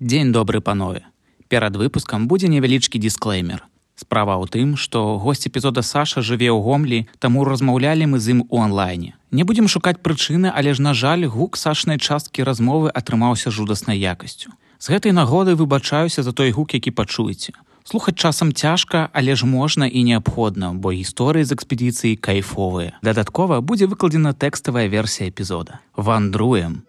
Дзень добры панове. Перад выпускам будзе невялічкі дисклеймер. Справа ў тым, што госць эпізода Саша жыве ў гомлі, таму размаўлялі мы з ім у онлайне. Не будзем шукаць прычыны, але ж на жаль, гук сашнай часткі размовы атрымаўся жудаснай якасцю. З гэтай нагоды выбачаюся за той гук, які пачуеце. Слухаць часам цяжка, але ж можна і неабходна, бо гісторыі з экспедыцыі кайфовыя. Дадаткова будзе выкладзена тэкставая версія эпізода. Вандруем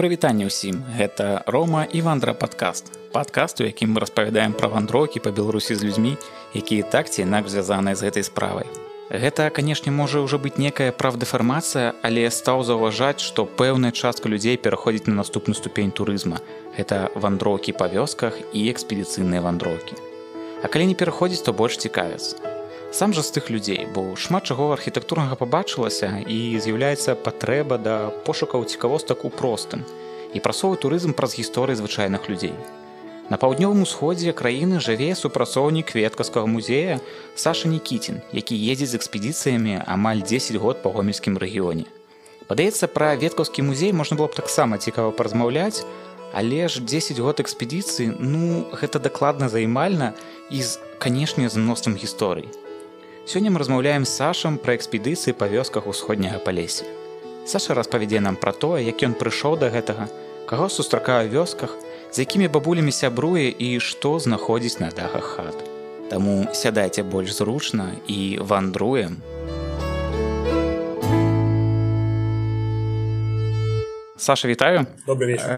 прывітанне ўсім. Гэта рома і вандра падкаст. Падкаст у якім мы распавядаем пра вандрокі па беларусі з людзьмі якія так ці інакш звязаныя з гэтай справай. Гэта канешне можа ўжо быць некая правдэфармацыя але стаў заўважаць што пэўная частка людзей пераходзіць на наступную ступень турызма. Гэта вандроўкі па вёсках і экспедыцыйныя вандроўкі а калі не пераходзіць то больш цікавяцца сам жа з тых людзей бо шмат чаго архітэктурнага пабачылася і з'яўляецца патрэба да пошукаў цікавостак у простым і прасовы турызм праз гісторыі звычайных людзей. На паўднёвым усходзе краіны жыве супрацоўнік кветкаскага музея саша нікіцін які ездзіць з экспедыцыямі амаль 10 год па гомельскім рэгіёне. Падаецца пра веткаўскі музей можна было б таксама цікава паразмаўляць але ж 10 год экспедыцыі ну гэта дакладна займальна і з канешне з мноствам гісторый Сёння мы размаўляем сашам пра экспедыцыі па вёсках усходняга палесе. Саша распавядзе нам пра тое, як ён прыйшоў да гэтага, каго сустракае вёсках, з якімі бабулямі сябруе і што знаходзіць на дахах хат. Таму сядайце больш зручна і вандруем, Саша вітаю.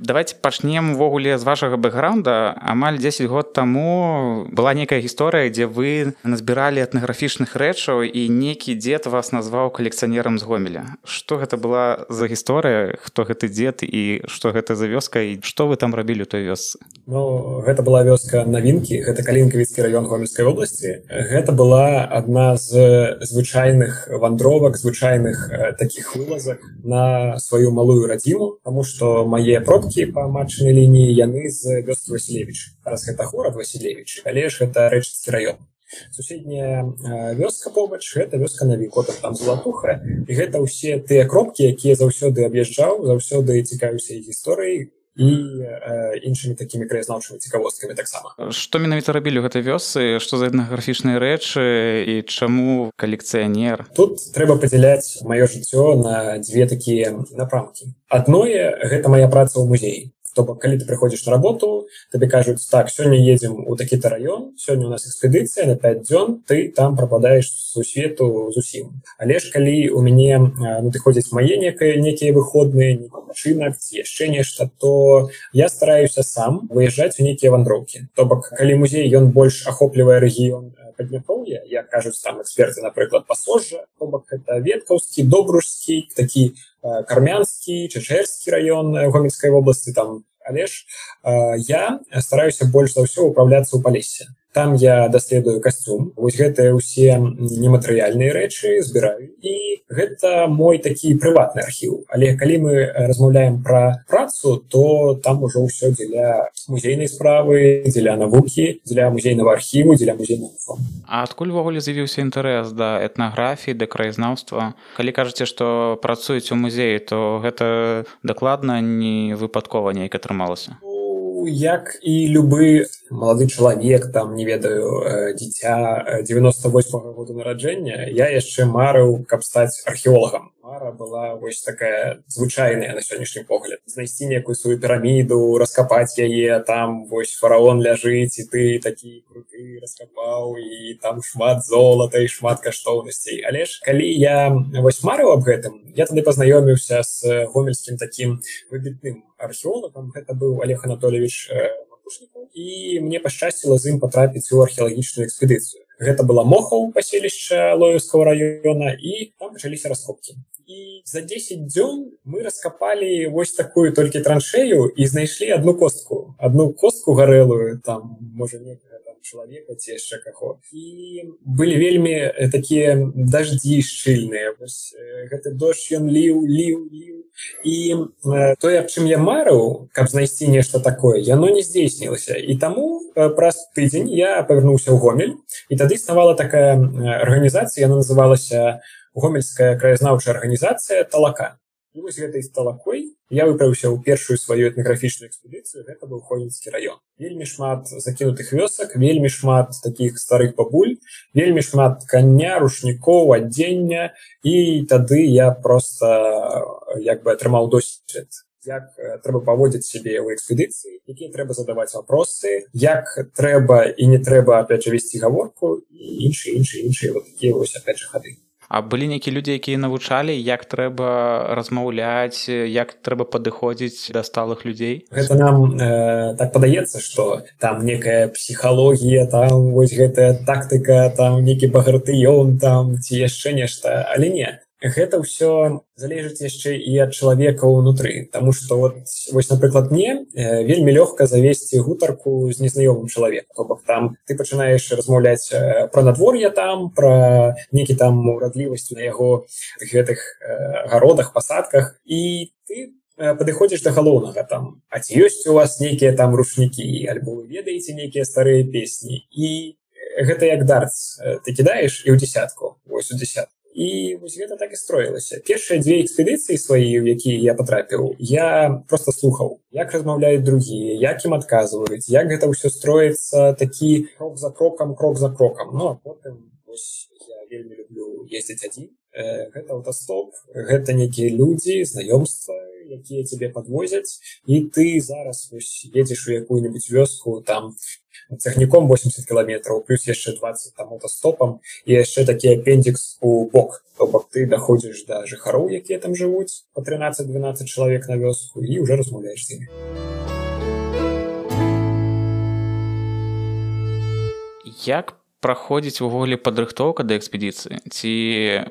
Давайте пачнем увогуле з вашага бэкграунда. Амаль 10 год таму была некая гісторыя дзе вы назбіралі этнаграфічных рэчаў і некі дзед вас назваў калекцыянерам з гомеля. Что гэта была за гісторыя? Хто гэты дзед і што гэта за вёска? І што вы там рабілі той вёсцы? Ну гэта была вёска навінкі. Гэта калінкавіцкі раён гомельскай вобласці гэта была адна з звычайных вандровак звычайных таких вылазак на сваю малую радзіму тому что мае продкі по матчнай лініі яны з вёскі Васілевич раз гэта город Васілевич але ж гэта рэчскі раён суседняя вёска побач гэта вёска на вікотах там золотуха. І гэта ўсе тыя кропкі якія заўсёды аб'язджаў заўсёды цікаюся гісторыі і э, іншымі такімі краязнаўчымі цікавосткамі таксама што менавіта рабілі гэтай вёсы што за этнаграфічныя рэчы? І чаму калекцыянер? Тут трэба падзяляць маё жыццё на дзве такія напрамкі. Адное гэта моя праца ў музеі то бок калі ты прыходзіш на работу табе кажуць так сёння едзем у такі-то район сёння у нас экспедыцыя на 5 дзён ты там прападаеш сусвету зусім але ж калі у мяне ну ты ходзяць мае некае некія выходныя чынак яшчэ нешта то я стараюся сам выязджаць у нейкія вандроўкі то бок калі музей ён больш ахоплівае рэгіён падмятоўя я кажуць там эксперты напрыклад пасожжа бок это веткаўскі добружскі такі кармянскі чачэрскі район гомельской вобласці там але ж я стараюся больш за ўсё управляцца ў палесе там я даследую касцюм. Вось гэтыя ўсе нематэрыяльныя рэчы збіраю. І гэта мой такі прыватны архіў. Але калі мы размаўляем пра працу то там ужо ўсё дзеля музейнай справы дзеля навукі дзеля музейнага архіву дзеля музейного А адкуль увогуле з'явіўся інтарэс да этнаграфіі да краязнаўства калі кажаце што працуюць у музеі то гэта дакладна не выпадкова нейк атрымалася? у як і любы малады чалавек там не ведаю дзіця 98 -го года нараджэння я яшчэ марыў каб стаць археолагам. Мара была вось такая звычайная на сённяшні погляд. Знайсці некую сваю піраміду раскапаць яе там вось фараон ляжыць і ты такі круты раскапаў і там шмат золата і шмат каштоўнасцей. Але ж калі я вось марыў аб гэтым я тады пазнаёміўся з гомельскім таким выбітным археолагам гэта быў олег анатольевич і мне пашчасціла з ім патрапіць у археалагічную экспедыцыю гэта была мохаў паселішча лоевского района і там пачаліся раскопкі і за 10 дзён мы раскапалі вось такую толькі траншею і знайшлі одну костку. Одну костку гарэлую там можа некая чалавека ці яшчэ каго і былі вельмі такія даждзі шчыльныя гэты дождж ён ліў ліў ліў і тое аб чым я марыў каб знайсці нешта такое яно не здзейснілася і таму праз тыдзень я павярнуўся ў гомель і тады існавала такая арганізацыя яна называлася гомельская краязнаўчая арганізацыя талака і вось гэтай сталакой я выправіўся ў першую сваю этнаграфічную экспедыцыю гэта быў хонінскі раён вельмі шмат закінутых вёсак вельмі шмат таких старых бабуль вельмі шмат каня рушнікоў адзення і тады я просто як бы атрымаў досвед як трэба паводзіць сябе ў экспедыцыі якія трэба задаваць вопросы як трэба і не трэба опять же весці гаворку і іншыя іншыя іншыя вот такія вось опять же хады А былі нейкія людзі якія навучалі як трэба размаўляць як трэба падыходзіць да сталых людзей? Гэта нам э, так падаецца что там некая псіхалогія там вось гэтая тактыка там нейкі багратыён там ці яшчэ нешта. Але не гэта ўсё залежыць яшчэ і ад чалавека ўнутры. Таму што вот вось напрыклад мне э, вельмі лёгка завесці гутарку з незнаёмым чалавек то бок там ты пачынаеш размаўляць э, пра надвор'е там пра нейкі там урадлівасць на яго гэтых э, гародах пасадках. І ты падыходзіш да галоўнага там. А ці ёсць у вас нейкія там рушнікі альбо ведаеце нейкія старыя песні. І гэта як дартс ты кідаеш і ў десятку вось у десятку і вось гэта так і строілася першыя дзве экспедыцыі свае у якія я потрапіў я просто слухаў як размаўляюць другія як ім адказваюць як гэта ўсё строіцца такі крок за крокам крок за крокам ну потым я вельмі люблю ездзіць адзін гэта аўтастоп гэта нейкія людзі знаёмства якія цябе подвозяць і ты зараз едзеш у якую-нибудь вёску там цягніком 80 кіламетраў плюс яшчэ 20 там аўтастопам і яшчэ такі апендзікс у бок. То бок ты даходзіш да жыхароў якія там жывуць по 13-12 чалавек на вёску і уже размаўляеш з імі як праходзіць увогуле падрыхтоўка да экспедыцыі ці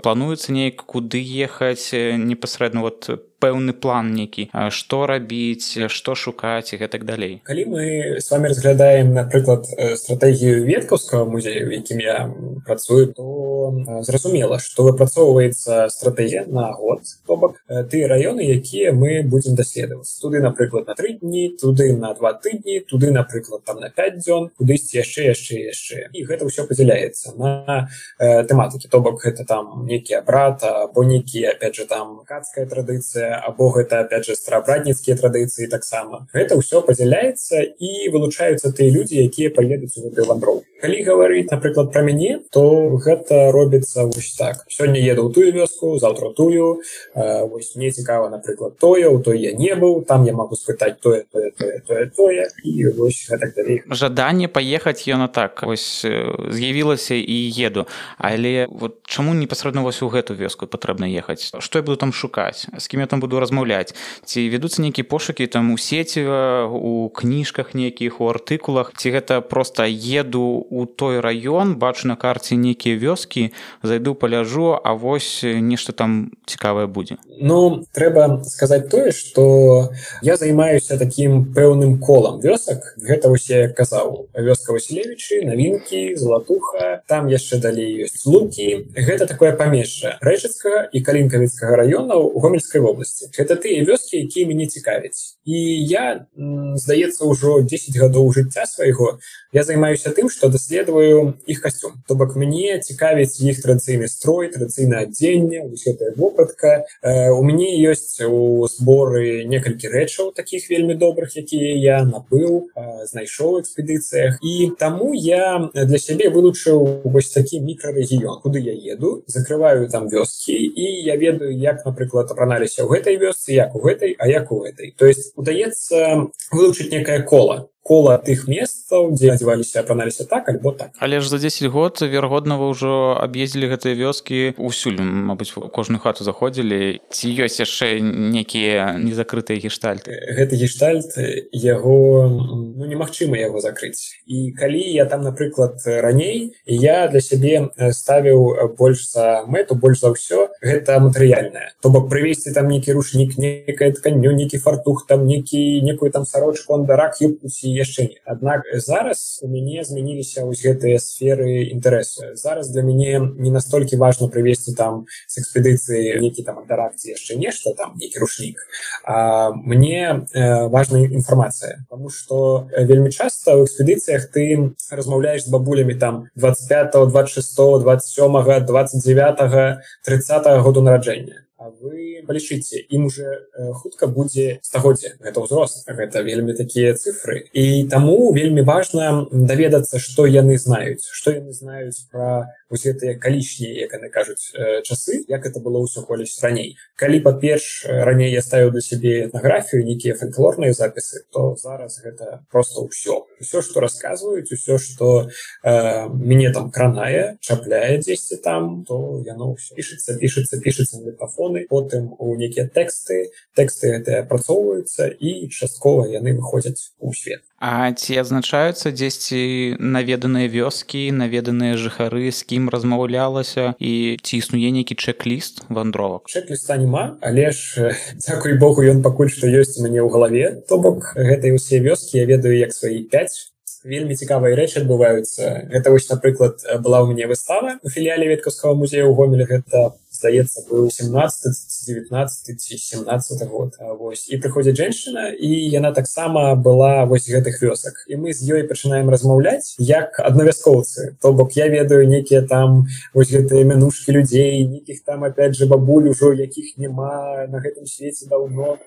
плануецца неяк куды ехаць непасрэдна? Вот пэўны план нейкі што рабіць што шукаць і гэтак далей. Калі мы с вами разглядаем напрыклад стратэгію веткаўскага музею якім я працую то зразумела што выпрацоўваецца стратэгія на год то бок ты раёны якія мы будзем даследаваць. Туды напрыклад на тры дні туды на два тыдні туды напрыклад там на 5 дзён кудысьці яшчэ яшчэ яшчэ. І гэта ўсё падзяляецца на э, тэматыкі. То бок гэта там нейкі абрат або нейкі опять же там кацкая традыцыя або гэта опять же старабратніцкія традыцыі таксама. Гэта ўсё падзяляецца і вылучаюцца тыя людзі якія паедуць у гэты вандроў калі гаварыць напрыклад пра мяне то гэта робіцца вось так. Сёння еду ў тую вёску заўтра тую. Вось мне цікава напрыклад тое у той я не быў там я могу спытаць тое тое тое тое тое і вось так жаданне паехаць ёна так. Вось з'явілася і еду. Але вот чаму непасрэдна вось у гэту вёску патрэбна ехаць? Што я буду там шукаць? З кім я там буду размаўляць? Ці вядуцца нейкія пошукі там у сеціва у кніжках нейкіх у артыкулах? Ці гэта просто еду у той раён бачу на карце нейкія вёскі зайду паляжу а вось нешта там цікавае будзе. Ну трэба сказаць тое что я займаюся таким пэўным колам вёсак. Гэта усе казаў. Вёска Васілевічы навінкі золотуха там яшчэ далей ёсць лукі. Гэта такое памежжа рэчыцкага і калінкавіцкага раёна у гомельскай вобласці. Гэта тыя вёскі якія мяне цікавяць і я здаецца ўжо 10 гадоў жыцця свайго я займаюся тым што даследую іх касцюм. То бок мне цікавіць іх традыцыйны строй традыцыйна адзенне гэтая вопратка. У мяне ёсць у зборы некалькі рэчаў таких вельмі добрых якія я набыў знайшоў экспедыцыях. І таму я для сябе вылучыў вось такі мікрарэгіён куды я еду закрываю там вёскі і я ведаю як напрыклад апраналіся ў гэтай вёсцы як у гэтай а як у гэтай. То есть удаецца вылучыць некае кола кола тых месцаў дзе адзіваліся апраналіся так альбо так. Але ж за 10 год верагодна вы ўжо аб'ездзілі гэтыя вёскі усюль Мабыць кожную хату заходзілі. Ці ёсць яшчэ некія незакрытыя гештальты? Гэты гештальт яго ну, немагчыма яго закрыць. І калі я там напрыклад раней я для сябе ставіў больш за мэту больш за ўсё гэта матэрыяльная. То бок прывесці там нейкі рушнік некая тканню нейкі фартух там некі некую там сарочку андарак юпусі яшчэ не. Аднак зараз у мяне змяніліся вось гэтыя сферы інтарэсу. Зараз для мяне не настолькі важно прывесці там с экспедыцыі нейкі там інтэракцыі яшчэ нешта там нейкі рушнік а мне э, важная інфармацыя. Потому что вельмі часто ў экспедыцыях ты размаўляешь з бабулямі там 25 26 27 29 30 году нараджэння А вы палічыце ім уже э, хутка будзе стагоддзе гэта ўзрост гэта вельмі такія цифры. І таму вельмі важна даведацца што яны знаюць што яны знаюць пра вось гэтыя калішнія як яны кажуць э, часы як это было ўсё колись раней калі па-перш раней я ставіў для сябе этнаграфію нейкія фальклорныя запісы то зараз гэта просто ўсё все что рассказываюць усё что э, мяне там кранае чапляе дзесьці там то яно пішется пішется на метафоны потым у нейкія тэксты тэксты это апрацоўваюцца і часткова яны выходзяць у свет А ці адзначаюцца дзесьці наведаныя вёскі наведаныя жыхары з кім размаўлялася і ці існуе нейкі чек-ліст вандровак? Чек-ліста няма але ж дзякуй Богу ён пакуль што ёсць мяне ў галаве. То бок гэтай усе вёскі я ведаю як свае 5 вельмі цікавыя рэчы адбываюцца. Гэта вось напрыклад была ў мяне выстава у філіяле веткаўскага музея ў гомелі. Гэта здаецца быў 17 19 ці 17 год вось і прыходзіць женщина і яна таксама была вось гэтых вёсак і мы з ёй пачынаем размаўляць як аднавяскоўцы то бок я ведаю некія там вось гэтыя мянушкі людзей нейкіх там опять же бабуль ужо якіх няма на гэтым свеце даўно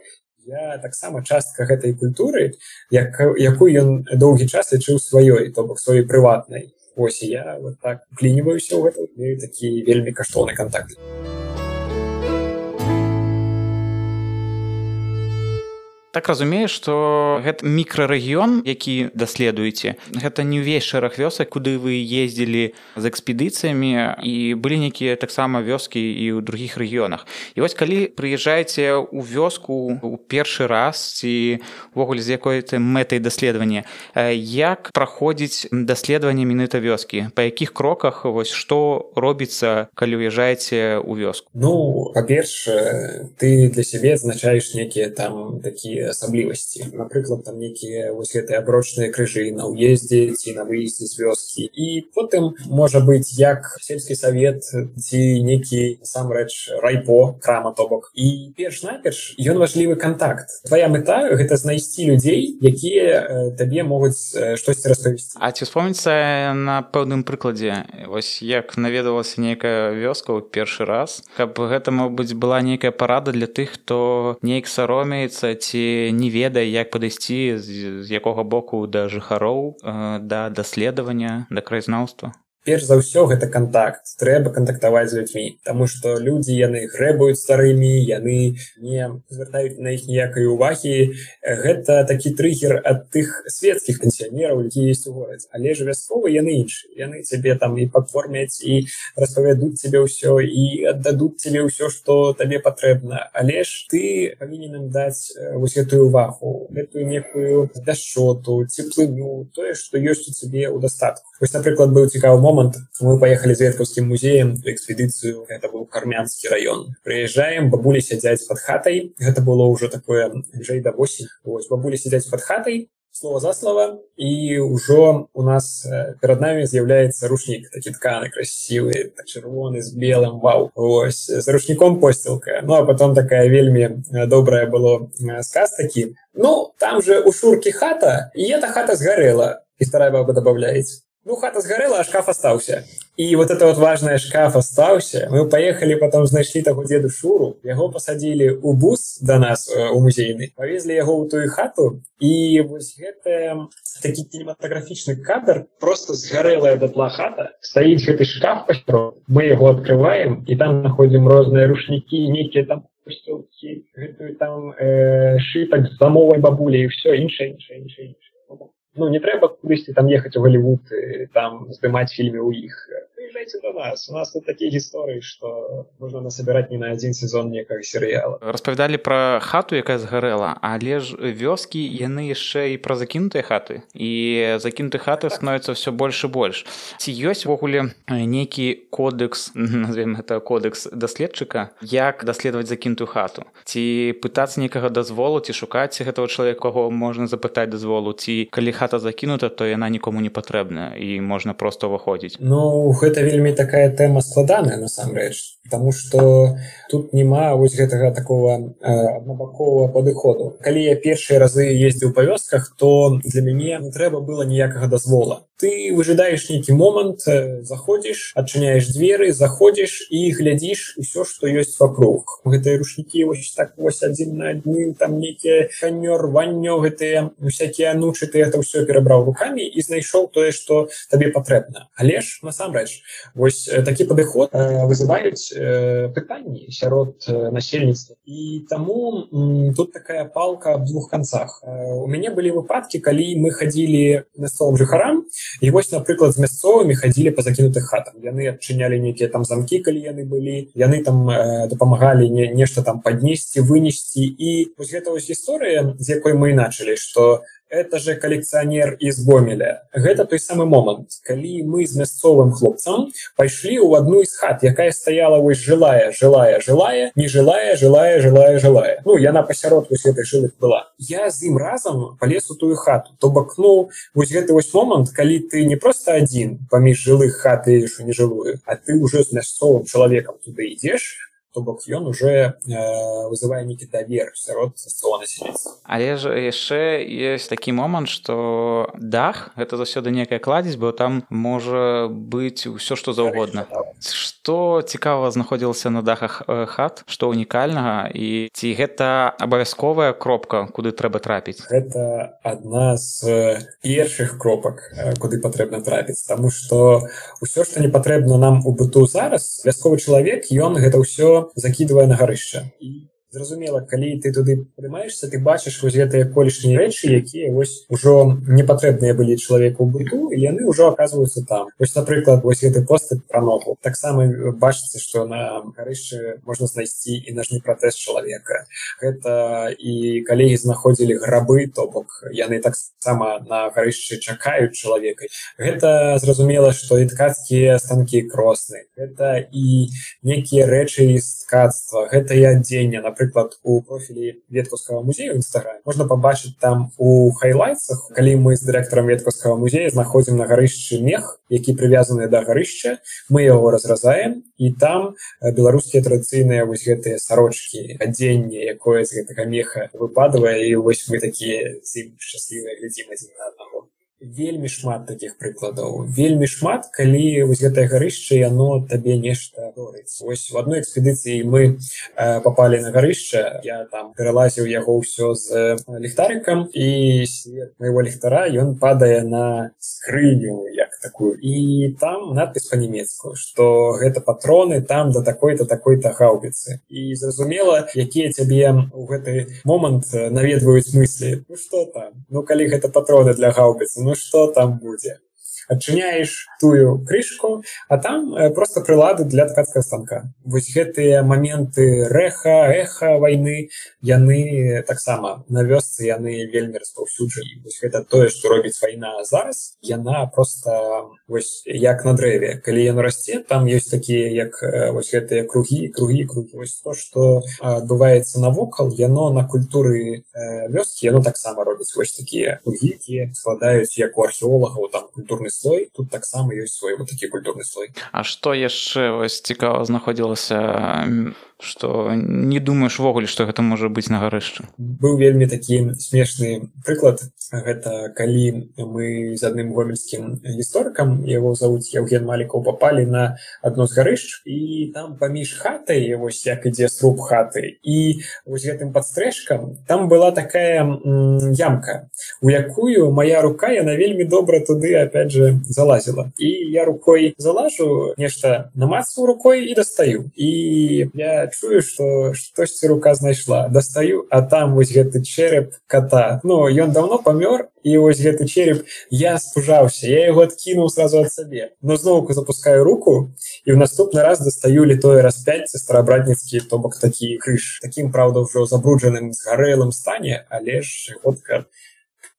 я таксама частка гэтай культуры як якую ён доўгі час лічыў сваёй то бок сваёй прыватнай ось я вот так клініваюся ў гэта такі вельмі каштоўны контакт так разумею что гэта мікрарэгіён які даследуеце гэта не ўвесь шэраг вёсак куды вы ездзілі з экспедыцыямі і былі нейкія таксама вёскі і ў другіх рэгіёнах. І вось калі прыязджаеце ў вёску у першы раз ці увогуле з якой-то мэтай даследавання як праходзіць даследаванне міныта вёскі? Па якіх кроках вось што робіцца калі уязджаеце ў вёску? Ну па-першае ты для сябе азначаеш некія там такія асаблівасці напрыклад там нейкія вось гэтыя аброчныя крыжы на ўездзе ці на выездзе з вёскі і потым можа быць як сельскі савет ці некі насамрэч райпо крама то бок і перш-наперш ён важлівы контакт. Твоя мета гэта знайсці людзей якія табе могуць штосьці распавесці А ці вспомніцца на пэўным прыкладзе вось як наведавалася нейкая вёска ў першы раз. Каб гэта мог быць была нейкая парада для тых хто неяк саромеецца ці не ведае як падысці з якога боку да жыхароў да даследавання да краязнаўства перш за ўсё гэта контакт трэба кантактаваць з людзьмі Таму что людзі яны грэбуюць старымі яны не звяртаюць на іх ніякай увагі. Гэта такі трыггер ад тых светскіх пенсіянераў які есть у горадзе. Але ж вясковы яны іншыя. Яны цябе там і паформяць і распавядуць тебе ўсё і аддадуць тебе ўсё что табе патрэбна. Але ж ты павінен ім даць вось гэтую увагу гэтую некую дашоту цеплыню тое что ёсць у цябе ў дастатку вось напрыклад быў цікавы момант момант мы поехали зверкаўскім музеем экспедыцыю это был армянскі район. Приезжаем бабулі сядзяць под хатай гэта было ўжо такое жэй да 8 ось бабулі сядзяць под хатай слова за слова і ўжо у нас перад нами з'яўляецца рушнік такі тканы красивы чырвоны з белым вау. Ось за рушніком посцілка ну а потом такая вельмі добрая было сказ такі ну там же у шуркі хата і эта хата сгарэла і старая баба добавляется Ну, хата сгорела, а шкаф остался. И вот это вот важное шкаф остался. Мы поехали, потом знайшли таго деду Шуру. Яго посадили у бус до нас, у музейный. Повезли его у ту хату. И вот это такой кинематографичный кадр. Просто сгорела дотла хата. Стоит этот шкаф, мы его открываем, и там находим разные рушники, некие там пустелки, там э, шиток с замовой бабули и все, инше, инше, инше, инше ну не трэба кудысьці там ехаць у Голливуд там здымаць фільмы ў іх приезжайте до нас у нас тут такія гісторыі что можна насабіраць не на один сезон некага серыяла распавядалі про хату якая згарэла але ж вёскі яны яшчэ і пра закінутыя хаты. І закінуты хаты становятся все больш і больш. Ці ёсць увогуле нейкі кодекс назовем это кодекс даследчыка як даследаваць закінутую хату? Ці пытацца некага дазволу ці шукаць гэтага чалавека кого можна запытаць дазволу ці калі хата закінута то яна нікому не патрэбная і можна просто выходзіць Ну гэта вельмі такая тэма складаная насамрэч потому что тут няма вось гэтага такого аднабакового падыходу. Калі я першыя разы ездзіў па вёсках то для мяне не трэба было ніякага дазвола. Ты выжидаешь нейкі момант заходзіш адчыняешь дзверы заходзіш і глядзіш усё что ёсць вокруг гэтыя рушнікі вось так вось адзін на адным там нейкія канёр ваннё гэтыя всякие анучы ты это ўсё перабраў руками і знайшоў тое что табе патрэбна. Але ж насамрэч вось такі падыход вызываюць пытанні сярод насельніцтва. І таму тут такая палка об двух канцах. У мяне былі выпадкі калі мы хадзілі мясцовым жыхарам і вось напрыклад з мясцовымі хадзілі па закінутых хатам яны адчынялі нейкія там замкі калі яны былі. Яны там дапамагалі не нешта там паднесці вынесці. І вось гэта вось гісторыя з якой мы іначылі что это же калекцыянер из гомеля. Гэта той самы момант калі мы з мясцовым хлопцам пайшлі ў одну из хат якая стаяла вось жылая жылая жылая не жылая жылая жылая жылая. Ну яна пасярод вось этой жылых была. Я з ім разам полез у тую хату. То бок ну вось гэты вось момант калі ты не просто адзін паміж жылых хаты не жылую а ты уже з мясцовым чалавекам туды ідзеш то бок ён уже э, вызывае нейкі давер сярод насельніцтва але ж яшчэ есть такі момант что дах гэта заўсёды некая кладзець бо там можа быць усё что заўгодна что цікава знаходзілася на дахах э, хат? Что унікальнага і ці гэта абавязковая кропка куды трэба трапіць? Это адна з першых кропак э, куды патрэбна трапіць. Тому что ўсё что не патрэбна нам у быту зараз вясковы чалавек ён гэта ўсё закидывая на гарышча і зразумела калі ты туды прымаешься ты бачыш вось гэтыя колішнія рэчы якія вось ужо не патрэбныя былі чалавеку быту і яны ўжо оказываются там. Вось напрыклад вось гэты посты про ногу. Таксама бачыце что на гарышчы можна знайсці і нажні пратэз чалавека гэта і калегі знаходзілі грабы то бок яны таксама на гарышчы чакаюць чалавека гэта зразумела что і ткацкія станкі кросны это і некія рэчы з ткацтва. Гэта і адзення напрыклад напрыклад у профілі веткаўскага музея нстаграм можна пабачыць там у хайлайтсах калі мы з дырэктарам веткаўскага музея знаходзім на гарышчы мех які прывязаны да гарышча мы яго разразаем і там беларускія традыцыйныя вось гэтыя сарочки адзенне якое з гэтага меха выпадвае і вось мы такія шчаслівыя глядзім адзін на аднаго вельмі шмат таких прыкладаў. Вельмі шмат калі вось гэтае гарышча яно табе нешта ось в одной экспедыцыі мы э, попали на гарышча я там пералазіў яго ўсё з ліхтарыкам і моего ліхтара ён падае на скрыню. Як такую. І там надпись по-нямецку что гэта патроны там да такой-то такой-то гаубіцы і зразумела якія цябе у гэты момант наведваюць мысли ну что там? Ну калі гэта патроны для гаубіцы ну что там будзе адчыняеш тую крышку а там э, просто прылады для ткацкага станка. Вось гэтыя моменты рэха эха войны яны таксама на вёсцы яны вельмі распаўсюджаны. Гэта тое что робіць вайна зараз. Яна просто вось як на дрэве. Калі яно расце там есть такія як э, вось гэтыя кругі кругі кругі. Вось то что адбываецца навокал яно на культуры э, вёскі яно таксама робіць. Вось такія кругі складаюць як у археолагаў там культурны слой тут таксама ёсць свой вот такі культурны слой А што яшчэ вось цікава знаходзілася что не думаешь ввогуле что гэта можа быць на гарышчы быў вельмі такі смешны прыклад. Гэта калі мы з адным гомельскім гісторыкам яго завуць евген малікаў попали на одно з гарышч і там паміж хатай вось як ідзе сруб хаты і вось гэтым подстрэжкам там была такая ямка у якую моя рука яна вельмі добра туды опять же залазила і я рукой залажу нешта намацу рукой і дастаю. І я чую что штосьці рука знайшла. Дастаю а там вось гэты череп кота. Ну ён давно памёр і вось гэты череп я спужаўся я его адкінуў сразу ад сабе но зноўку запускаю руку і в наступны раз дастаю літое распяцце старабратніцкі то бок такі крыж. Таким праўда ўжо забруджаным згарэлым стане але ж годка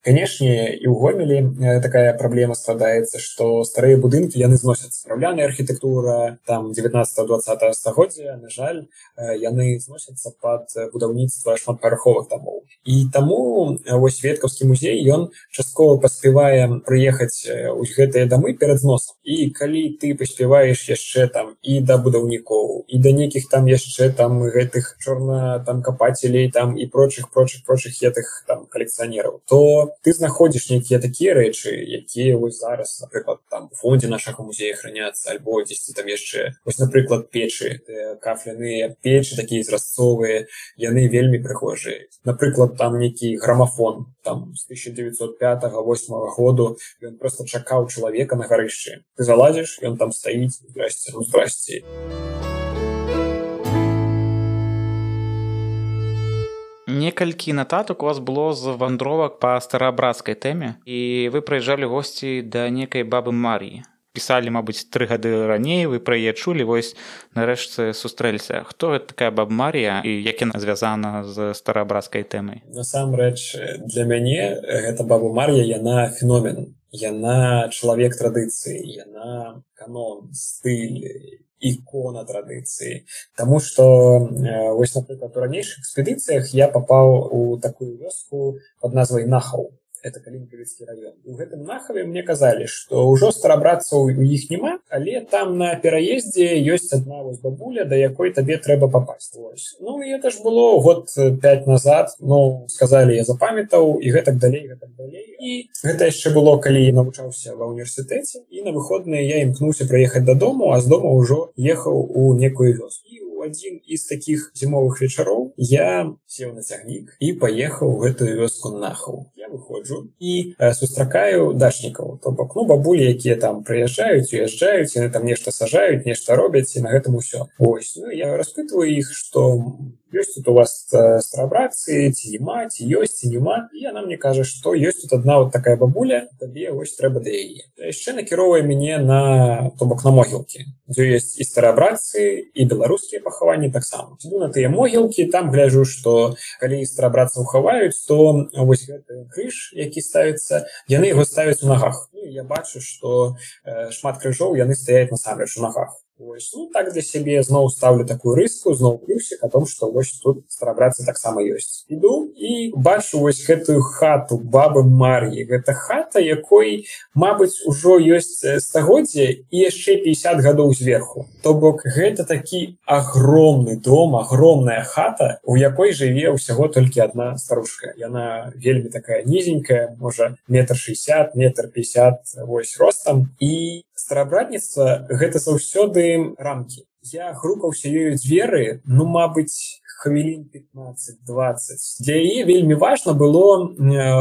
канешне і ў гомелі такая праблема складаецца што старыя будынкі яны зносяцца драўляная архітэктура там 19 20 стагоддзя на жаль яны зносяцца под будаўніцтва шматпараховых тамоў і таму вось веткаўскі музей ён часткова паспявае прыехаць у гэтыя дамы перад зносам і калі ты паспяваеш яшчэ там і да будаўнікоў і да нейкіх там яшчэ там гэтых чорна там капацелей там і прочих прочих прочих етых там калекцыянераў то ты знаходзіш нейкія такія рэчы якія вось зараз напрыклад там фондзе нашага музея храняцца альбо дзесьці там яшчэ вось напрыклад печы кафляныя печы такія зразцовыя яны вельмі прыхожыя напрыклад там нейкі грамафон там з 1905 8 году ён просто чакаў чалавека на гарышчы ты залазіш ён там стаіць здрасце ну здрасце некалькі нататак у вас было з вандровак па стараабрацкай тэме. І вы прыязджалі госці да некай бабы марыі пісалі мабыць тры гады раней вы пра яе чулі вось нарэшце сустрэліся. Хто гэта такая баб марія і як яна звязана з стараабрацкай тэмай? Насамрэч для мяне гэта баба марія яна феномен. Яна чалавек традыцыі яна канон стыль ікона традыцыі Таму што вось напрыклад у ранейшых экспедыцыях я папаў у такую вёску под назвай нахаў это калінкавіцкі раён у гэтым нахаве мне казалі што ўжо старабрацца у іх няма але там на пераездзе ёсць адна вось бабуля да якой табе трэба папасть вось. ну это ж было год 5 назад. Ну сказалі я запамятаў і гэтак далей гэтак далей. І гэта яшчэ было калі навучаўся ва універсітэце і на выходныя я імкнуўся прыехаць дадому а з дома ўжо ехаў у некую вёску. Адзін из таких зімовых вечароў я сеў на цягнік і паехаў гэтую вёску нахаў я выходжу і э, сустракаю дачнікаў то бок ну бабулі якія там прыязджаюць уязджаюць яны там нешта сажаюць нешта робяць і на гэтым усё. Ось ну, я распытываю іх что ёсць тут у вас старабрацы ці няма ці ёсць ці няма і яна мне кажа што ёсць тут одна вот такая бабуля табе вось трэба да яе яшчэ накіроўвае мяне на то бок на могілкі дзе ёсць і старабрацы і беларускія пахаванні таксама. На тыя могілкі там гляжу што калі старабрацца хаваюць то вось гэты крыж які ставіцца яны яго ставяць у нагах ну, я бачу што э, шмат крыжоў яны стаяць насамрэч у нагах Ось, ну, так для сябе зноў ставлю такую рыску зноў плюсик о том что вось тут старабрацца таксама ёсць іду і бачу вось гэтую хату бабы мар'і гэта хата якой Мабыць ужо ёсць стагоддзя і яшчэ 50 гадоў зверху. То бок гэта такі огромны дом огромная хата у якой жыве ўсяго толькі одна старушка. Яна вельмі такая нізенькая можа метр 60 метр 50 вось ростам. І старабратніцтва гэта заўсёды рамкі. Я грукаўся ёю дзверы ну мабыць хвілін 15-20 для яе вельмі важно было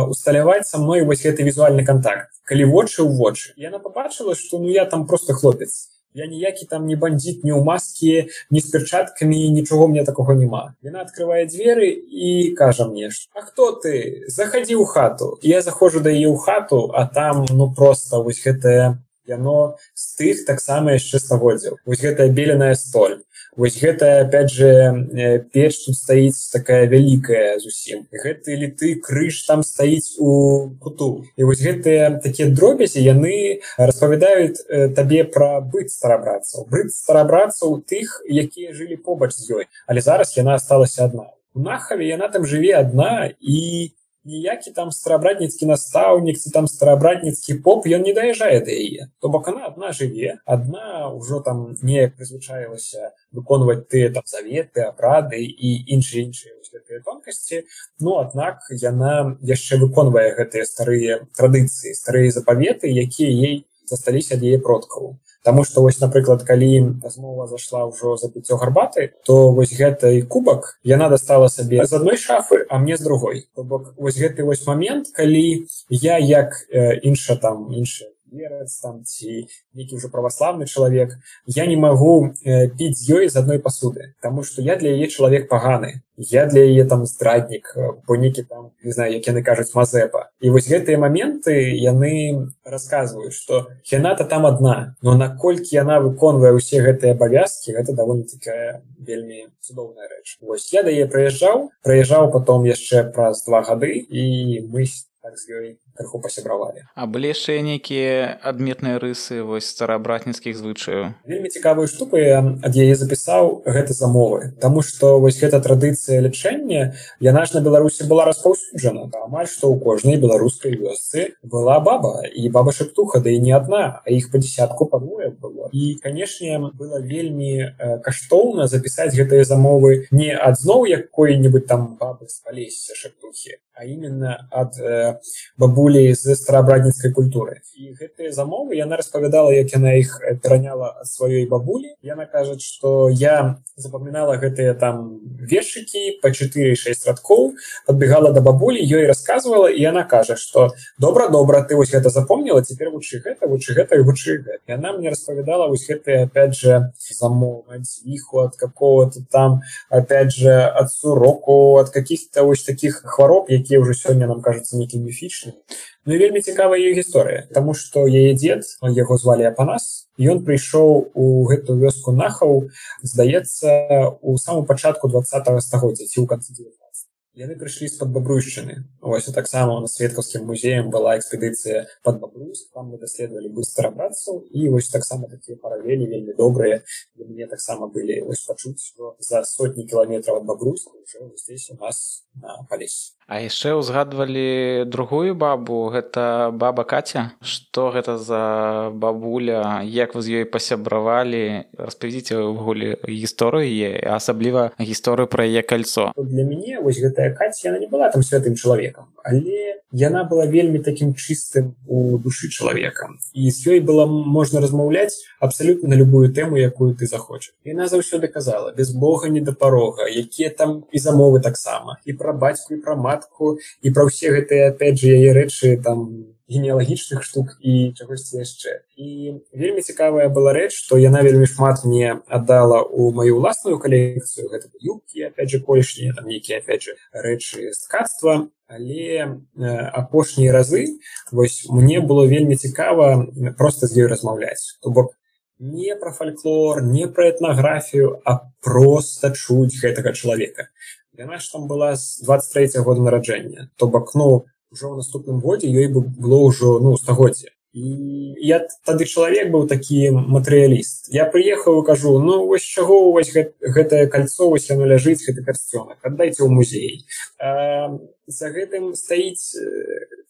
усталяваць са мной вось гэты візуальны контакт калі вочы ў вочы. Яна побачыла что ну я там просто хлопец. Я ніякі там не бандит не ў маскі не з перчаткамі нічого мне такого няма. Яна открывае дзверы і кажа мне А хто ты? Заходи ў хату я заходжу да яе ў хату а там ну просто вось гэтая яно з тых таксама яшчэ стагоддзяў. Вось гэтая беленая столь. Вось гэта опять же э, печ тут стаіць такая вялікая зусім. Гэты літы крыж там стаіць у куту. І вось гэтыя такія дробязі яны распавядаюць э, табе пра быць старабрацаў быць старабрацаў тых якія жылі побач з ёй. Але зараз яна осталася адна. Нахаве яна там жыве адна і ніякі там старабратніцкі настаўнік ці там старабратніцкі поп ён не даязджае да яе то бок она адна жыве адна ўжо там неяк прызвычаілася выконваць тыя там заветы абрады і іншыя іншыя тонкасці ну аднак яна яшчэ выконвае гэтыя старыя традыцыі старыя запаветы якія ей засталіся ад яе продкаў Таму што вось напрыклад калі размова зашла ўжо за піццё гарбаты то вось гэтай кубак яна дастала сабе з адной шафы а мне з другой то бок вось гэты вось момент калі я як э, інша там іншая вераць там ці нейкі ўжо праваславны чалавек я не магу э, піць з ёй з адной пасуды Таму што я для яе чалавек паганы я для яе там здраднік бо некі там не знаю як яны кажуць мазепа. І вось гэтыя моменты яны расказваюць што яна-то там адна но наколькі яна выконвае ўсе гэтыя абавязкі гэта даволі такая вельмі цудоўная рэч Вось я да яе прыязджаў прыязджаў потом яшчэ праз два гады і мы так з ёй крыху пасябравалі а былі яшчэ нейкія адметныя рысы вось старабратніцкіх звычаяў вельмі цікавую штуку я ад яе запісаў гэта замовы. Таму што вось гэта традыцыя лячэння яна ж на беларусі была распаўсюджана. Амаль што ў кожнай беларускай вёсцы была баба і баба шаптуха да і не адна а іх па десятку падвое было. І канешне было вельмі каштоўна запісаць гэтыя замовы не ад зноў якой-нибудь там бабы спалесся шаптухі а именно ад э, бабулі з старабрадніцкай культуры і гэтыя замовы яна распавядала як яна іх пераняла ад сваёй бабулі. Яна кажа что я запамінала гэтыя там вершыкі по 4-6 радкоў подбегала до бабулі ёй рассказывала і она кажа что добра добра ты вось гэта запомнила теперь вучы гэта вучы гэта і вучы яна мне распавядала вось гэтые опять же замов иху от какого-то там опять же от суроку от каких-то вось таких хвароб які якія ўжо сёння нам кажуцца нейкім міфічным Ну і вельмі цікавая ее гісторыя Таму што яе дзед яго звалі апанас ён прыйшоў у гэтую вёску нахаў здаецца у саму пачатку два стагоддзя ці ў канцы 19 яны прыйшлі з-пад бабруйшчыны. Ось таксама на сведкаўскім музеем была экспедыцыя под бабрусь там мы даследавалі быстро братцаў і вось таксама такія паралелі вельмі добрыя. Мне таксама былі вось пачуць за сотні кіламетраў ад бабрусь уже здесь у нас на палесе А яшчэ ўзгадвалі другую бабу. Гэта баба каця. Што гэта за бабуля? Як вы з ёй пасябравалі? Распавядзіце ўвогуле гісторыі асабліва гісторыю пра яе кольцо для мяне вось гэтая каця яна не была там святым чалавекам але яна была вельмі такім чыстым у душы чалавека і з ёй было можна размаўляць абсалютна на любую тэму якую ты захочаш яна заўсёды казала без Бога не да парога якія там і замовы таксама і пра бацьку і пра матку і пра ўсе гэтыя опять же яе рэчы там генеалагічных штук і чагосьці яшчэ і вельмі цікавая была рэч што яна вельмі шмат мне аддала у маю ўласную калекцыю гэта юбкі опять же колішнія там нейкія опять же рэчы ткацтва. Але э, апошнія разы вось мне было вельмі цікава просто з ёй размаўляць. То бок не пра фальклор не пра этнаграфію а просто чуць гэтага чалавека. Яна ж там была з 23 -го года нараджэння то бок ну ўжо ў наступным годзе ёй бы было ўжо ну стагоддзя і я тады чалавек быў такі матэрыяліст. Я прыехаў і кажу ну вось чаго у вас гэтае кольцо вось яно ляжыць гэты карцёнак аддайце ў музей за гэтым стаіць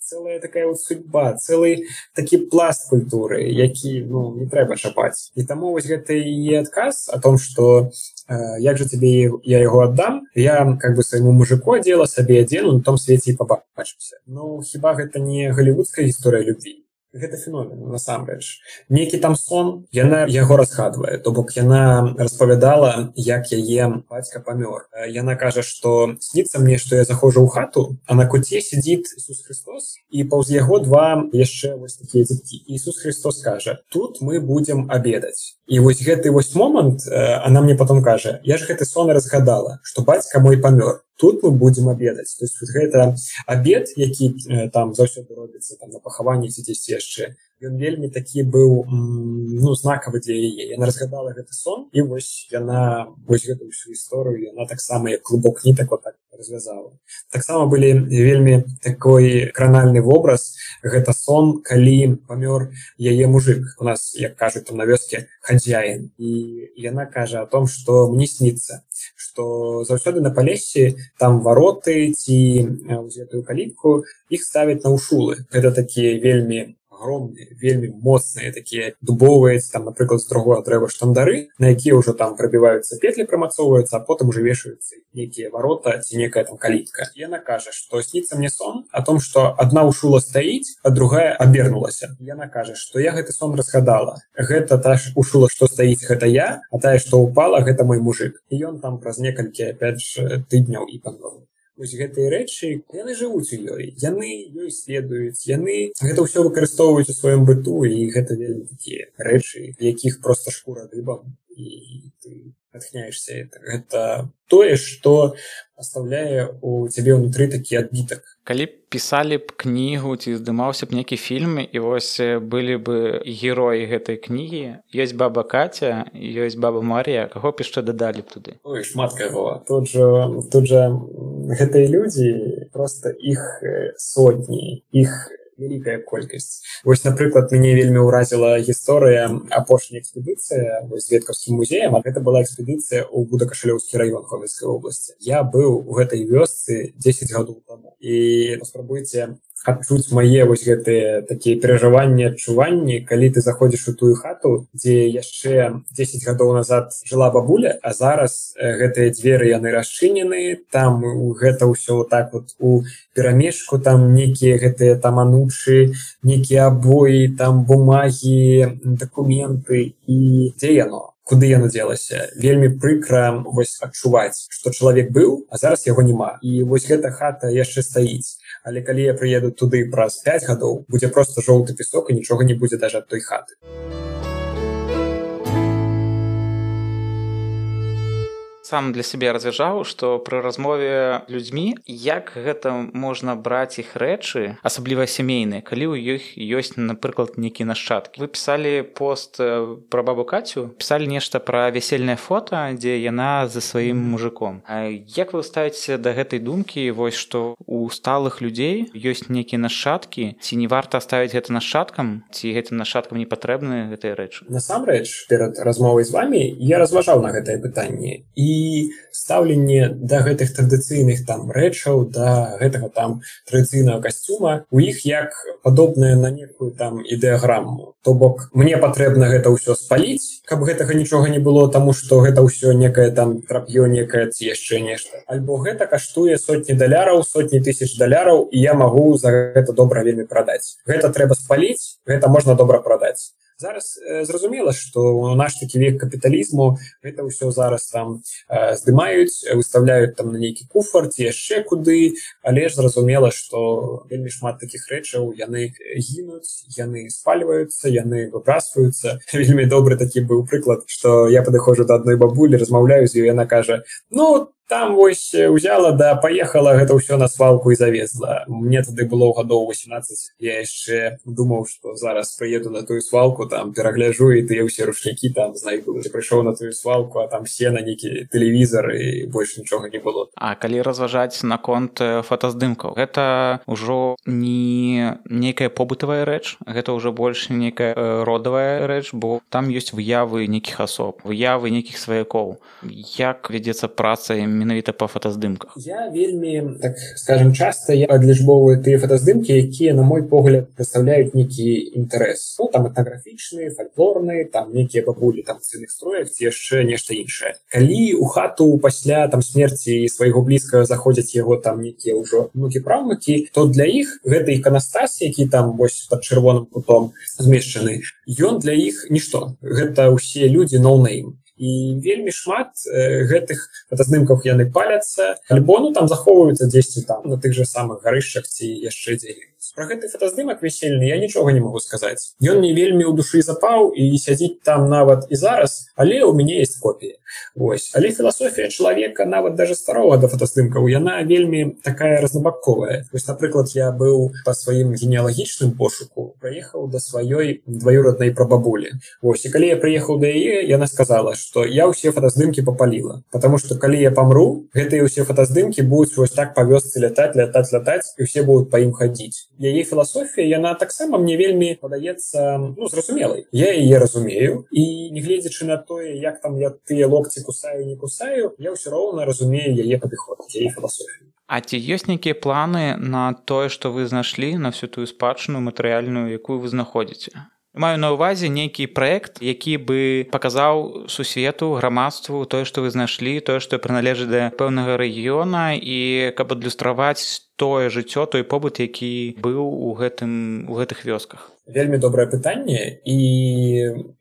целая такая вот судьба целый такі пласт культуры які ну не трэба чапаць. І таму вось гэта і адказ о том что э, як же тебе я его отдам я как бы своему мужику одела сабе адзену на том свеце і побачымся ну хіба гэта не голливудская гісторыя любви гэта феномен насамрэч. Нейкі там сон яна яго расхадвае то бок яна распавядала як яе бацька памёр. Яна кажа что снится мне что я захожу ў хату а на куце сидит Ісус Христос і паўз яго два яшчэ вось такія дзеткі. Ісус Христос кажа тут мы будем обедаць і вось гэты вось момант она мне потом кажа я ж гэты сон разгадала что бацька мой памёр тут мы будем обедаць то есть вот гэта обед які там заўсёды робіцца там на пахаванні ці дзесьці яшчэ. Ён вельмі такі быў ну знакавы для яе. Яна разгадала гэты сон і вось яна вось гэту всю гісторыю яна таксама як клубок нітак вот так развязала. Таксама былі вельмі такой кранальны вобраз гэта сон калі памёр яе мужик у нас як кажуць там на вёске хадзяін. І яна кажа о том что мне снится что заўсёды на палесе там вароты ці гэтую калітку іх ставяць на ушулы. Гэта такія вельмі огромные вельмі моцныя такія дубовыя там напрыклад з другого дрэва штандары на якія ўжо там прабіваюцца петлі прамацоўваюцца а потым уже вешаюцца нейкія варота ці некая там калітка яна кажа что сніцца мне сон о том что одна ушула стаіць а другая абернулася яна кажа что я гэты сон разгадала. Гэта та ж ушула что стаіць гэта я а тая что упала гэта мой мужик і ён там праз некалькі опять же тыдняў і паноў вось гэтыя рэчы яны жывуць у ёй яны ёй следуюць яны гэта ўсё выкарыстоўваюць у сваём быту і гэта вельмі такія рэчы якіх просто шкура дыбам і ты натхняешься это гэта тое что оставляе у цябе ўнутры такі адбітак калі пісалі б кнігу ці здымаўся б нейкі фільм і вось былі бы героі гэтай кнігі ёсць баба каця ёсць баба Марія каго б яшчэ дадалі б туды? Ой, шмат каго. Тут жа тут жа гэтыя людзі просто іх сотні іх вялікая колькасць вось напрыклад мяне вельмі ўразіла гісторыя апошняя экспедыцыя зведкаўскім музеем а гэта была экспедыцыя ў будакашалёўскі раён хомельскай области я быў у гэтай вёсцы 10 гадоў таму. І паспрабуйце адчуць мае вось гэтыя такія перажыванні адчуванні калі ты заходзіш у тую хату дзе яшчэ 10 гадоў назад жыла бабуля а зараз гэтыя дзверы яны расчынены там гэта ўсё так вот у перамешку там некія гэтыя там анучы некія абоі там бумагі дакументы і дзе яно? Куды яно дзелася? Вельмі прыкра вось адчуваць што чалавек быў а зараз яго няма. І вось гэта хата яшчэ стаіць але калі я прыеду туды праз 5 гадоў будзе просто жоўты песок і нічога не будзе даже ад той хаты сам для сябе развяжаў што пры размове людзьмі як гэта можна браць іх рэчы асабліва сямейныя калі ў іх ёсць напрыклад нейкі нашчадкі. Вы пісалі пост пра бабу кацю? Пісалі нешта пра вясельнае фото дзе яна за сваім мужиком А як вы ставіце да гэтай думкі? Вось што у сталых людзей ёсць нейкія нашчадкі. Ці не варта ставіць гэта нашчадкам? Ці гэтым нашчадкам не патрэбны гэтыя рэчы? Насамрэч перад размовай з вами я разважаў на гэтае пытанне. І стаўленне да гэтых традыцыйных там рэчаў да гэтага там традыцыйнага касцюма у іх як падобнае на некую там ідэаграмму то бок мне патрэбна гэта ўсё спаліць каб гэтага нічога не было таму што гэта ўсё некае там трап'ё некае ці яшчэ нешта. Альбо гэта каштуе сотні даляраў сотні тысяч даляраў і я магу за гэта добра вельмі прадаць. Гэта трэба спаліць гэта можна добра прадаць зараз э, зразумела что наш такі век капіталізму это ўсё зараз там э, здымаюць выставляюць там на нейкі куфар ці яшчэ куды але ж зразумела что вельмі шмат таких рэчаў яны гінуць яны спальваюцца яны выбрасваюцца. Вельмі добры такі быў прыклад что я падыходжу до адной бабулі размаўляю з ёй яна кажа ну там вось узяла да поехала гэта ўсё на свалку і завезла. Мне тады было гадоў 18 я яшчэ думаў что зараз прыеду на тую свалку там перагляжу і тыя ўсе рушнікі там знайду. Прыйшоў на тую свалку а там все на нейкі тэлевізор і больш нічога не было. А калі разважаць наконт фотаздымкаў гэта ўжо не нейкая побытавая рэч гэта ўжо больш нейкая родавая рэч бо там ёсць выявы нейкіх асоб выявы нейкіх сваякоў. Як вядзецца праца ім менавіта по фотаздымках. Я вельмі так скажем часто я адлічбоўваю тыя фотаздымкі якія на мой погляд представляюць нейкі інтарэс. Ну, там этнаграфічныя фальклорныя там нейкія бабулі там цных строях яшчэ нешта іншае. Калі у хату пасля там смерти свайго блізкага заходзяць яго там нейкія ўжо нукі праўнукі то для іх гэта іканастас які там вось под чырвоным кутом змешчаны ён для іх нішто. Гэта ўсе людзі ноунейм і вельмі шмат э, гэтых фотаздымках яны паляцца. Альбо ну там захоўваюцца дзесьці там на тых же самых гарышчах ці яшчэ дзелі про гэты фотаздымак весельны я нічога не могу сказаць ён не вельмі ў душы запаў і сядзіць там нават і зараз але у мяне есть копіі Вось але філасофія чалавека нават даже старого да фотаздымкаў яна вельмі такая разнабаковая вось напрыклад я быў по сваім генеалагічным пошуку праехаў да сваёй дваюроднай прабабулі Вось і калі я прыехаў да яе яна сказала что я ўсе фотаздымкі попаліла потому что калі я памру гэтыя ўсе фотаздымкі будуць вось так па вёсцы лятаць лятаць лятаць і все будут па ім хадзіць яе філасофія яна таксама мне вельмі падаецца ну, зразумелай я яе разумею і нягледзячы на тое як там я тыя локці кусаю не кусаю я ўсё роўна разумею яе падыход яе філасофію. А ці ёсць нейкія планы на тое што вы знайшлі на всю тую спадчыну матэрыяльную якую вы знаходзіце маю на увазе нейкі праект які бы паказаў сусвету грамадству тое што вы знайшлі тое што прыналежыць да пэўнага рэгіёна. І каб адлюстраваць тое жыццё той побыт які быў у гэтым у гэтых вёсках вельмі добрае пытанне і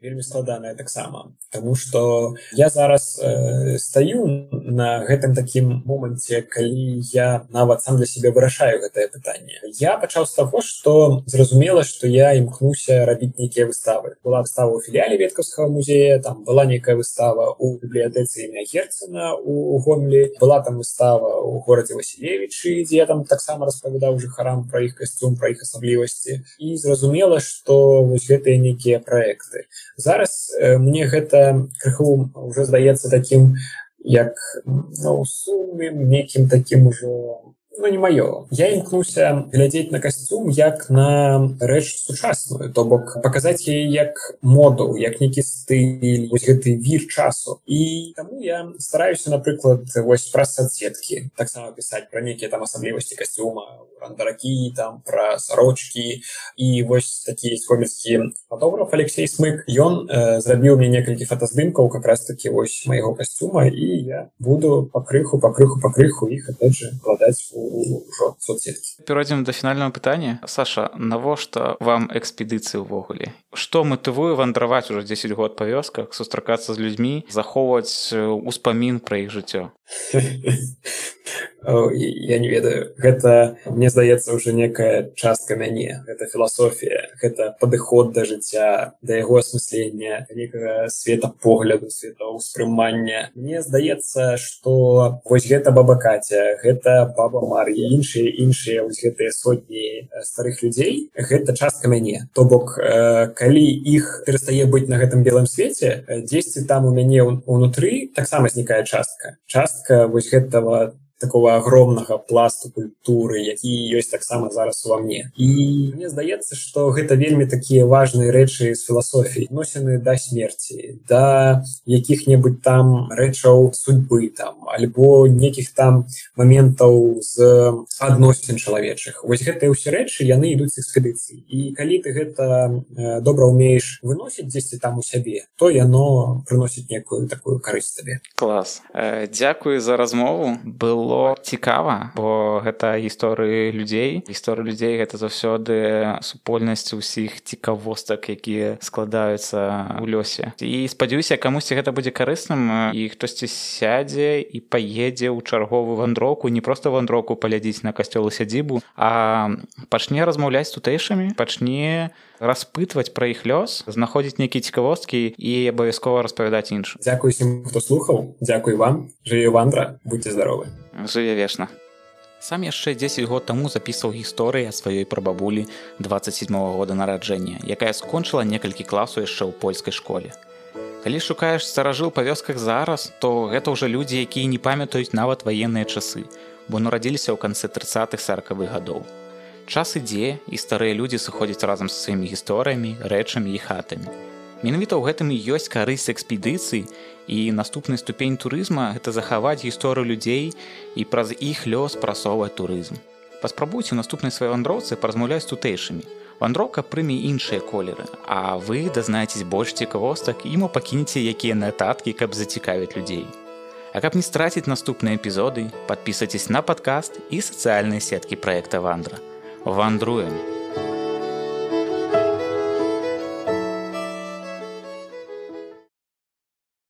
вельмі складанае таксама. Таму что я зараз э, стаю на гэтым такім моманце калі я нават сам для себе вырашаю гэтае пытанне. Я пачаў з таго что зразумела что я імкнуся рабіць нейкія выставы. Была выстава у філіяле веткаўскага музея там была нейкая выстава у бібліятэцы імя герцена у гомлі была там выстава у горадзе василевичы дзе там таксама распавядаў жыхарам пра іх касцюм пра іх асаблівасці. І зразумела что вось гэтыя нейкія проекты зараз э, мне гэта крыху уже здаецца таким як ну, сумным некім таким ужо ну не маё я імкнуся глядзець на касцюм як на рэч сучасную то бок паказаць яе як моду як нейкі стыль вось гэты вір часу. І таму я стараюся напрыклад вось праз соцсеткі таксама пісаць пра нейкія там асаблівасці касцюма рандаракі там пра сарочки і вось такі комерскі фотограф Алексей смык. Ён э, зрабіў мне некалькі фотаздымкаў как раз таки вось майго касцюма і я буду пакрыху пакрыху пакрыху іх опять же вкладаць у ўжо соцсеткі перайдзем до фінального пытання Саша навошта вам экспедыцыі ўвогуле что матывую вандраваць уже 10 год па вёсках сустракацца з людзьмі захоўваць успамін пра іх жыццё я не ведаю. Гэта мне здаецца уже некая частка мяне. Это філасофія гэта падыход да жыцця да яго асмыслення некага света погляду света ўспрымання мне здаецца что вось гэта баба катя гэта баба мар'я іншыя іншыя вось гэтыя сотні старых людзей гэта частка мяне. То бок калі іх перастае быць на гэтым белым свеце дзесьці там у мяне унутры таксама знікае частка. Частка вось гэтага такого огромнага пласту культуры які ёсць таксама зараз ува мне. І мне здаецца что гэта вельмі такія важные рэчы з філасофій носены да смерти да якіх-небудзь там рэчаў судьбы там альбо некіх там моментаў з адносін чалавечых. Вось гэтыя ўсе рэчы яны ідуць экспедыцыі. І калі ты гэта добра умееш выносіць дзесьці там у сябе то яно прыносіць некую такую карысць табе. Клас. Дякую за размову. Было было цікава бо гэта гісторыі людзей. Гісторыя людзей гэта заўсёды супольнасць усіх цікавостак якія складаюцца ў лёсе. І спадзяюся камусьці гэта будзе карысным і хтосьці сядзе і паедзе ў чарговую вандроку не просто вандроку палядзіць на касцёлу сядзібу а пачне размаўляць тутэйшымі пачне распытваць пра іх лёс знаходзіць нейкія цікавосткі і абавязкова распавядаць іншым. Дякую усім хто слухаў. Дякуй вам. Жыве вандра. Будьте здаровы жыве вечна. Сам яшчэ 10 год таму запісваў гісторыі сваёй прабабулі 27 -го года нараджэння, якая скончыла некалькі класаў яшчэ ў польскай школе. Калі шукаеш старажыл па вёсках зараз, то гэта ўжо людзі, якія не памятаюць нават ваенныя часы, бо нарадзіліся ў канцы 30-х саркавых гадоў. Час ідзе і старыя людзі сыходзяць разам з сваімі гісторыямі, рэчамі і хатамі. Менавіта ў гэтым і ёсць карысць экспедыцыі і наступны ступень турызма гэта захаваць гісторыю людзей і праз іх лёс прасоўваць турызм. Паспрабуйце наступнай сваёй вандроўцы паразмаўляць тутэйшымі. Вандроўка прыме іншыя колеры, а вы дазнаецесь больш цікавостак і мо пакінеце якія нататкі, каб зацікавіць людзей. А каб не страціць наступныя эпізоды, падпісацесь на падкаст і сацыяльныя сеткі праекта вандра. Вандруем!